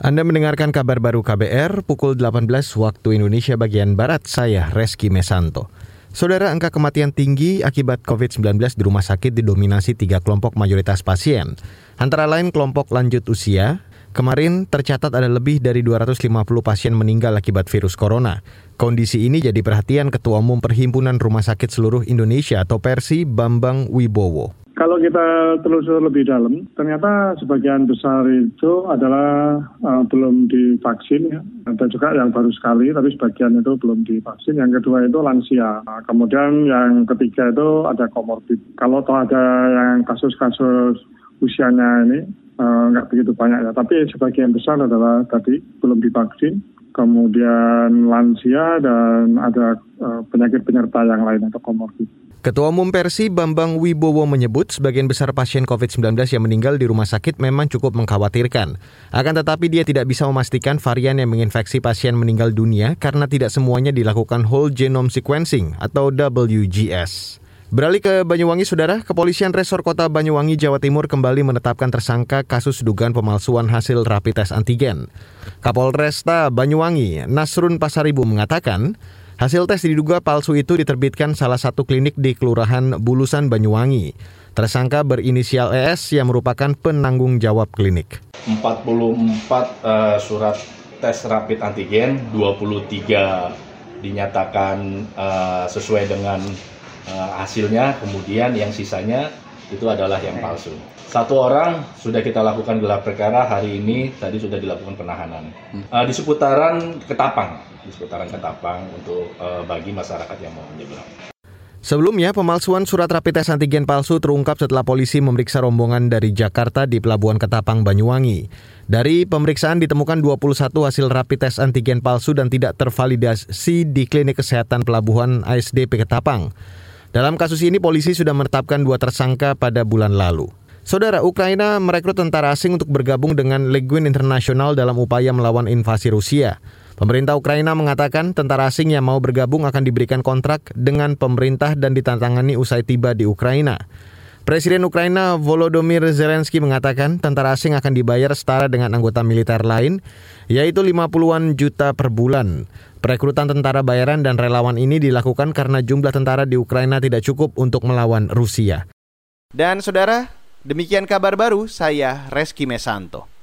Anda mendengarkan kabar baru KBR pukul 18 waktu Indonesia bagian Barat, saya Reski Mesanto. Saudara, angka kematian tinggi akibat COVID-19 di rumah sakit didominasi tiga kelompok mayoritas pasien. Antara lain kelompok lanjut usia, kemarin tercatat ada lebih dari 250 pasien meninggal akibat virus corona. Kondisi ini jadi perhatian Ketua Umum Perhimpunan Rumah Sakit Seluruh Indonesia atau Persi Bambang Wibowo. Kalau kita telusur lebih dalam, ternyata sebagian besar itu adalah uh, belum divaksin ya. Ada juga yang baru sekali, tapi sebagian itu belum divaksin. Yang kedua itu lansia. Nah, kemudian yang ketiga itu ada komorbid. Kalau toh ada yang kasus-kasus usianya ini uh, nggak begitu banyak ya, tapi sebagian besar adalah tadi belum divaksin kemudian lansia dan ada uh, penyakit penyerta yang lain atau komorbid. Ketua Umum Persi Bambang Wibowo menyebut sebagian besar pasien COVID-19 yang meninggal di rumah sakit memang cukup mengkhawatirkan. Akan tetapi dia tidak bisa memastikan varian yang menginfeksi pasien meninggal dunia karena tidak semuanya dilakukan whole genome sequencing atau WGS. Beralih ke Banyuwangi, Saudara, Kepolisian Resor Kota Banyuwangi, Jawa Timur kembali menetapkan tersangka kasus dugaan pemalsuan hasil rapid test antigen. Kapolresta Banyuwangi, Nasrun Pasaribu mengatakan, Hasil tes diduga palsu itu diterbitkan salah satu klinik di Kelurahan Bulusan Banyuwangi. Tersangka berinisial ES yang merupakan penanggung jawab klinik. 44 uh, surat tes rapid antigen, 23 dinyatakan uh, sesuai dengan uh, hasilnya, kemudian yang sisanya itu adalah yang palsu. Satu orang sudah kita lakukan gelar perkara hari ini, tadi sudah dilakukan penahanan. Uh, di seputaran Ketapang, di seputaran Ketapang untuk uh, bagi masyarakat yang mau menyeberang. Sebelumnya, pemalsuan surat rapid tes antigen palsu terungkap setelah polisi memeriksa rombongan dari Jakarta di Pelabuhan Ketapang, Banyuwangi. Dari pemeriksaan ditemukan 21 hasil rapid tes antigen palsu dan tidak tervalidasi di Klinik Kesehatan Pelabuhan ASDP Ketapang. Dalam kasus ini, polisi sudah menetapkan dua tersangka pada bulan lalu. Saudara, Ukraina merekrut tentara asing untuk bergabung dengan Legion Internasional dalam upaya melawan invasi Rusia. Pemerintah Ukraina mengatakan tentara asing yang mau bergabung akan diberikan kontrak dengan pemerintah dan ditantangani usai tiba di Ukraina. Presiden Ukraina Volodymyr Zelensky mengatakan tentara asing akan dibayar setara dengan anggota militer lain, yaitu 50-an juta per bulan. Perekrutan tentara bayaran dan relawan ini dilakukan karena jumlah tentara di Ukraina tidak cukup untuk melawan Rusia. Dan saudara, demikian kabar baru saya Reski Mesanto.